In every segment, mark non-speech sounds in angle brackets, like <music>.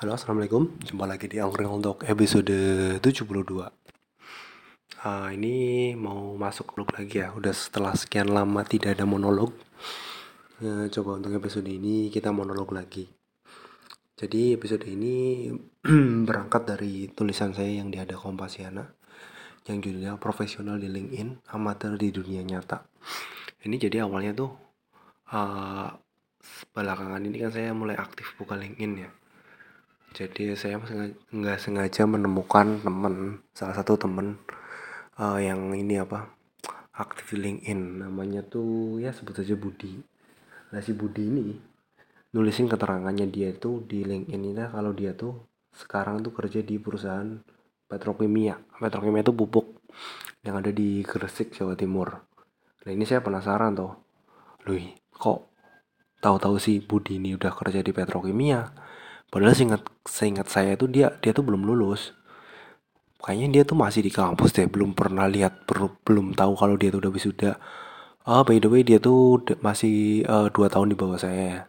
Halo assalamualaikum. Jumpa lagi di Angkring untuk episode 72 uh, Ini mau masuk vlog lagi ya. Udah setelah sekian lama tidak ada monolog. Uh, Coba untuk episode ini kita monolog lagi. Jadi episode ini <clears throat> berangkat dari tulisan saya yang di ada Kompasiana Yang judulnya Profesional di LinkedIn Amatir di Dunia Nyata. Ini jadi awalnya tuh uh, Belakangan ini kan saya mulai aktif buka LinkedIn ya jadi saya nggak sengaja menemukan teman salah satu teman uh, yang ini apa aktif di LinkedIn. Namanya tuh ya sebut saja Budi. Nah si Budi ini nulisin keterangannya dia itu di LinkedIn ini. Kalau dia tuh sekarang tuh kerja di perusahaan petrokimia. Petrokimia itu pupuk yang ada di Gresik Jawa Timur. Nah ini saya penasaran tuh. Loh, kok tahu-tahu si Budi ini udah kerja di petrokimia padahal seingat seingat saya itu dia dia tuh belum lulus. Kayaknya dia tuh masih di kampus deh belum pernah lihat per, belum tahu kalau dia tuh udah wisuda. Oh by the way dia tuh masih uh, dua tahun di bawah saya.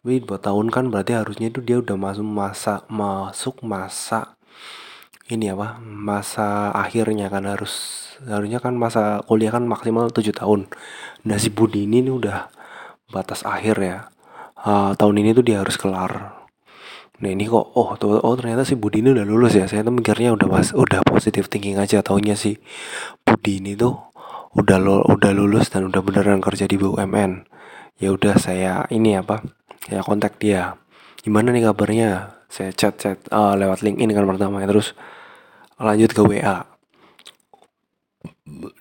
Tapi dua tahun kan berarti harusnya itu dia udah masuk masa masuk masa ini apa masa akhirnya kan harus harusnya kan masa kuliah kan maksimal tujuh tahun. Nah si Budi ini, ini udah batas akhir ya. Uh, tahun ini tuh dia harus kelar Nah ini kok oh tuh oh ternyata si Budi ini udah lulus ya. Saya tuh mikirnya udah mas udah positif thinking aja taunya si Budi ini tuh udah lo udah lulus dan udah beneran kerja di BUMN. Ya udah saya ini apa? Saya kontak dia. Gimana nih kabarnya? Saya chat chat uh, lewat LinkedIn kan pertama ya terus lanjut ke WA.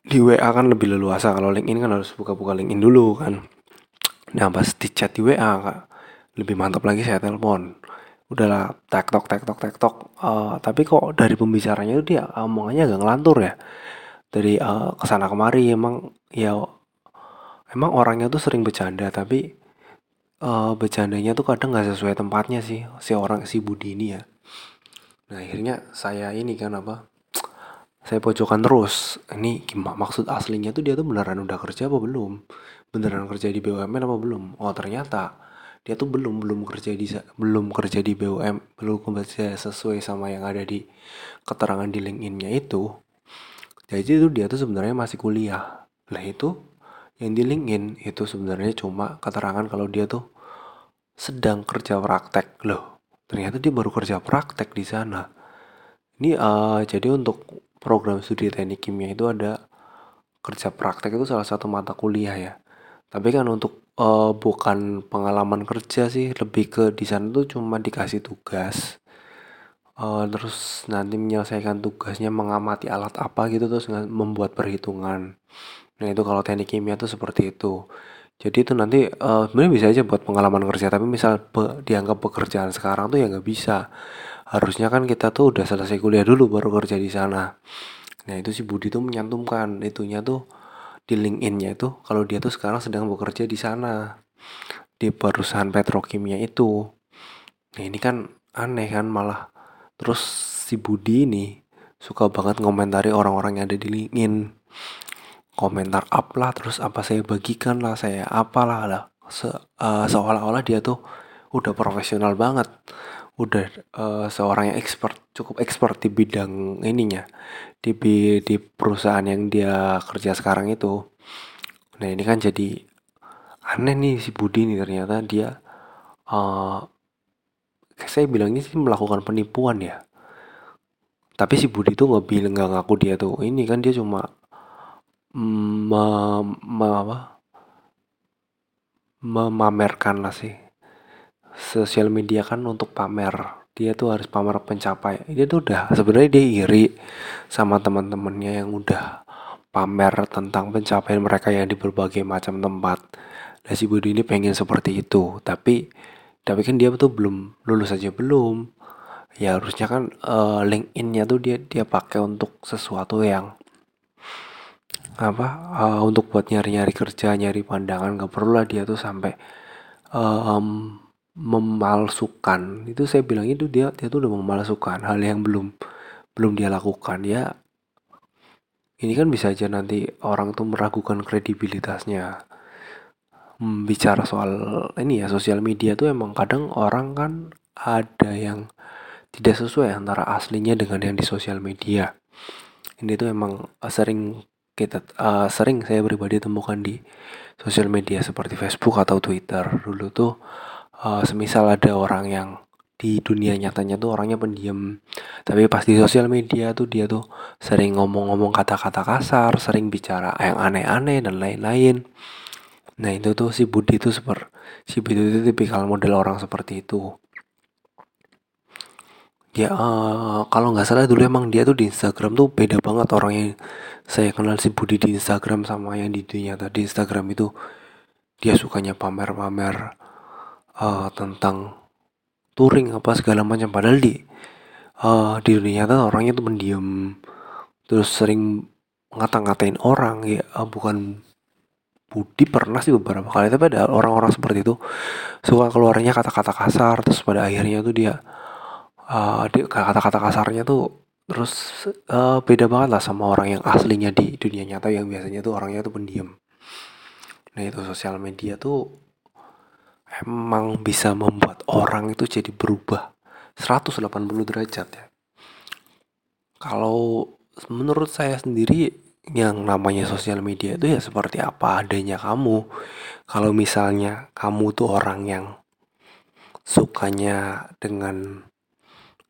Di WA kan lebih leluasa kalau LinkedIn kan harus buka-buka LinkedIn dulu kan. Nah pas di chat di WA lebih mantap lagi saya telepon udahlah tektok tektok tektok. Uh, tapi kok dari pembicaranya itu dia omongannya agak ngelantur ya. Dari uh, ke sana kemari emang ya emang orangnya tuh sering bercanda tapi uh, bercandanya tuh kadang nggak sesuai tempatnya sih si orang si Budi ini ya. Nah akhirnya saya ini kan apa saya pojokan terus ini gimana maksud aslinya tuh dia tuh beneran udah kerja apa belum? Beneran kerja di BUMN apa belum? Oh ternyata dia tuh belum belum kerja di belum kerja di BUM belum kerja sesuai sama yang ada di keterangan di LinkedIn-nya itu. Jadi itu dia tuh sebenarnya masih kuliah. Lah itu yang di LinkedIn itu sebenarnya cuma keterangan kalau dia tuh sedang kerja praktek. Loh ternyata dia baru kerja praktek di sana. Ini uh, jadi untuk program studi teknik kimia itu ada kerja praktek itu salah satu mata kuliah ya. Tapi kan untuk uh, bukan pengalaman kerja sih, lebih ke di sana tuh cuma dikasih tugas, uh, terus nanti menyelesaikan tugasnya mengamati alat apa gitu, terus membuat perhitungan. Nah itu kalau teknik kimia tuh seperti itu. Jadi itu nanti, uh, sebenarnya bisa aja buat pengalaman kerja, tapi misal pe dianggap pekerjaan sekarang tuh ya nggak bisa. Harusnya kan kita tuh udah selesai kuliah dulu baru kerja di sana. Nah itu si Budi tuh menyantumkan itunya tuh di LinkedIn-nya itu kalau dia tuh sekarang sedang bekerja di sana di perusahaan petrokimia itu. Nah ini kan aneh kan malah. Terus si Budi ini suka banget ngomentari orang-orang yang ada di LinkedIn. Komentar up lah terus apa saya bagikan lah saya apalah lah. Se uh, seolah-olah dia tuh udah profesional banget udah uh, seorang yang expert cukup expert di bidang ininya di di perusahaan yang dia kerja sekarang itu. Nah ini kan jadi aneh nih si Budi nih ternyata dia uh, saya bilangnya sih melakukan penipuan ya. Tapi si Budi tuh nggak bilang nggak ngaku dia tuh. Ini kan dia cuma mm, me, me, apa, memamerkan lah sih sosial media kan untuk pamer. Dia tuh harus pamer pencapai. Dia tuh udah sebenarnya dia iri sama teman-temannya yang udah pamer tentang pencapaian mereka yang di berbagai macam tempat. Nah si Budi ini pengen seperti itu. Tapi tapi kan dia tuh belum lulus aja belum. Ya harusnya kan uh, LinkedIn-nya tuh dia dia pakai untuk sesuatu yang apa uh, untuk buat nyari-nyari kerja nyari pandangan. Gak perlu lah dia tuh sampai uh, um, memalsukan. Itu saya bilang itu dia dia tuh udah memalsukan hal yang belum belum dia lakukan. Ya ini kan bisa aja nanti orang tuh meragukan kredibilitasnya. Bicara soal ini ya sosial media tuh emang kadang orang kan ada yang tidak sesuai antara aslinya dengan yang di sosial media. Ini tuh emang uh, sering kita uh, sering saya pribadi temukan di sosial media seperti Facebook atau Twitter. Dulu tuh uh, semisal ada orang yang di dunia nyatanya tuh orangnya pendiam. Tapi pas di sosial media tuh dia tuh sering ngomong-ngomong kata-kata kasar sering bicara yang aneh-aneh dan lain-lain. Nah itu tuh si Budi tuh seperti si Budi itu tipikal model orang seperti itu. Ya uh, kalau nggak salah dulu emang dia tuh di Instagram tuh beda banget orangnya saya kenal si Budi di Instagram sama yang di dunia tadi. Instagram itu dia sukanya pamer-pamer uh, tentang touring apa segala macam. Padahal di uh, di dunia nyata orangnya tuh pendiam terus sering ngata-ngatain orang ya uh, bukan Budi pernah sih beberapa kali. Tapi ada orang-orang seperti itu suka keluarnya kata-kata kasar. Terus pada akhirnya tuh dia uh, kata-kata kasarnya tuh terus uh, beda banget lah sama orang yang aslinya di dunia nyata yang biasanya tuh orangnya tuh pendiam. Nah itu sosial media tuh emang bisa membuat orang itu jadi berubah. 180 derajat ya. Kalau menurut saya sendiri yang namanya sosial media itu ya seperti apa adanya kamu. Kalau misalnya kamu tuh orang yang sukanya dengan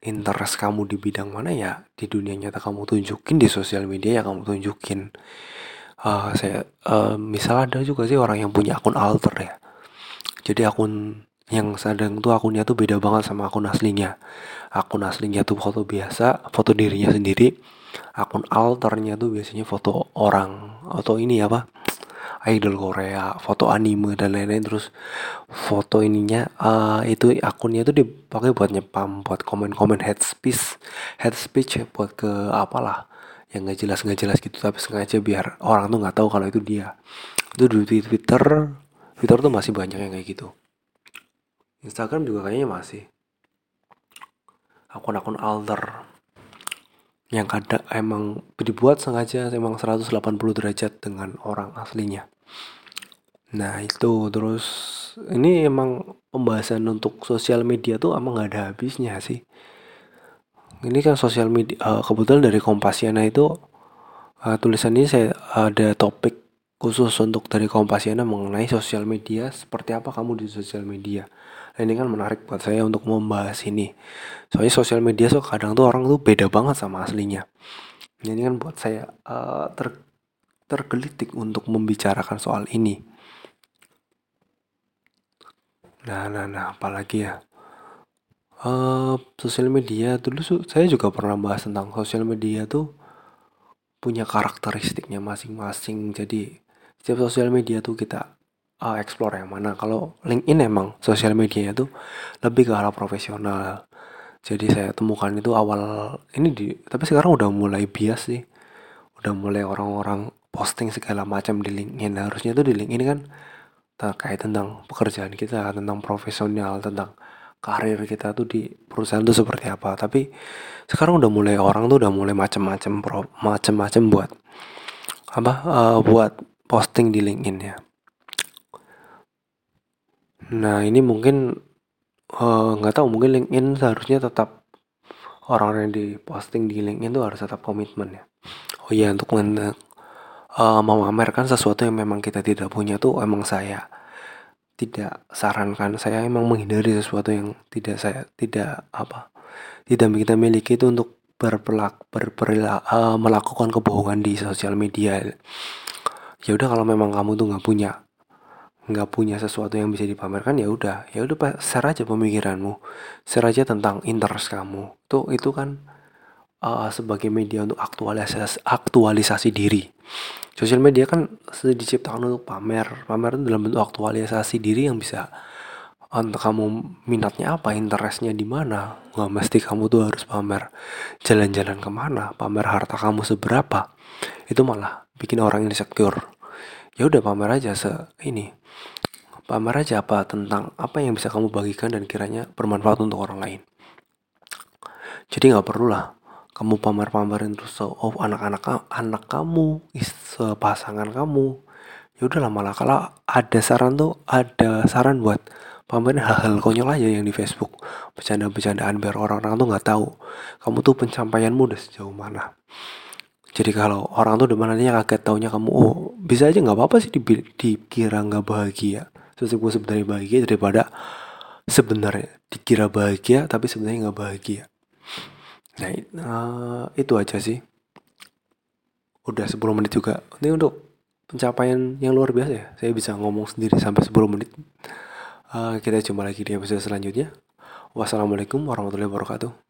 interest kamu di bidang mana ya di dunia nyata kamu tunjukin di sosial media ya kamu tunjukin. Uh, saya uh, misal ada juga sih orang yang punya akun alter ya jadi akun yang sedang tuh akunnya tuh beda banget sama akun aslinya. Akun aslinya tuh foto biasa foto dirinya sendiri. Akun alternya tuh biasanya foto orang atau ini apa? Idol Korea, foto anime dan lain-lain. Terus foto ininya uh, itu akunnya itu dipakai buat nyepam, buat komen-komen head speech, head speech buat ke apalah yang nggak jelas nggak jelas gitu tapi sengaja biar orang tuh nggak tahu kalau itu dia. Itu di Twitter, Twitter tuh masih banyak yang kayak gitu. Instagram juga kayaknya masih akun-akun alter yang kadang emang dibuat sengaja emang 180 derajat dengan orang aslinya Nah itu terus ini emang pembahasan untuk sosial media tuh emang nggak ada habisnya sih. Ini kan sosial media uh, kebetulan dari Kompasiana itu uh, tulisan ini saya ada topik khusus untuk dari Kompasiana mengenai sosial media seperti apa kamu di sosial media. Nah, ini kan menarik buat saya untuk membahas ini. Soalnya sosial media so kadang tuh orang tuh beda banget sama aslinya. Ini kan buat saya uh, ter tergelitik untuk membicarakan soal ini. Nah, nah, nah, apalagi ya? Uh, sosial media dulu saya juga pernah bahas tentang sosial media tuh punya karakteristiknya masing-masing. Jadi setiap sosial media tuh kita uh, explore yang mana. Kalau LinkedIn emang sosial media tuh lebih ke arah profesional. Jadi saya temukan itu awal ini di tapi sekarang udah mulai bias sih. Udah mulai orang-orang posting segala macam di LinkedIn. Harusnya tuh di LinkedIn kan terkait tentang pekerjaan kita, tentang profesional, tentang karir kita tuh di perusahaan tuh seperti apa. Tapi sekarang udah mulai orang tuh udah mulai macam-macam macam-macam buat apa uh, buat posting di LinkedIn ya. Nah ini mungkin eh, nggak uh, tahu mungkin LinkedIn seharusnya tetap orang yang di posting di LinkedIn tuh harus tetap komitmen ya. Oh iya untuk uh, memamerkan sesuatu yang memang kita tidak punya tuh emang saya tidak sarankan saya emang menghindari sesuatu yang tidak saya tidak apa tidak kita miliki itu untuk berperilaku uh, eh, melakukan kebohongan di sosial media ya udah kalau memang kamu tuh nggak punya nggak punya sesuatu yang bisa dipamerkan ya udah. Ya udah share aja pemikiranmu. Share aja tentang interest kamu. Tuh itu kan uh, sebagai media untuk aktualisasi aktualisasi diri. Sosial media kan diciptakan untuk pamer. Pamer itu dalam bentuk aktualisasi diri yang bisa untuk kamu minatnya apa interestnya di mana. Nggak mesti kamu tuh harus pamer jalan-jalan ke mana pamer harta kamu seberapa. Itu malah bikin orang insecure ya udah pamer aja se ini. Pamer aja apa tentang apa yang bisa kamu bagikan dan kiranya bermanfaat untuk orang lain. Jadi nggak perlu lah kamu pamer-pamerin terus oh anak-anak anak kamu pasangan kamu. Ya udah lah malah kalau ada saran tuh ada saran buat pamerin hal-hal konyol aja yang di Facebook. Bercanda-bercandaan biar orang-orang tuh nggak tahu. Kamu tuh pencapaianmu udah sejauh mana jadi kalau orang tuh depan nantinya kaget taunya kamu oh bisa aja nggak apa-apa sih dikira nggak bahagia. Gue sebenarnya bahagia daripada sebenarnya dikira bahagia tapi sebenarnya nggak bahagia. Nah uh, itu aja sih. Udah 10 menit juga. Ini untuk pencapaian yang luar biasa ya. Saya bisa ngomong sendiri sampai 10 menit. Uh, kita jumpa lagi di episode selanjutnya. Wassalamualaikum warahmatullahi wabarakatuh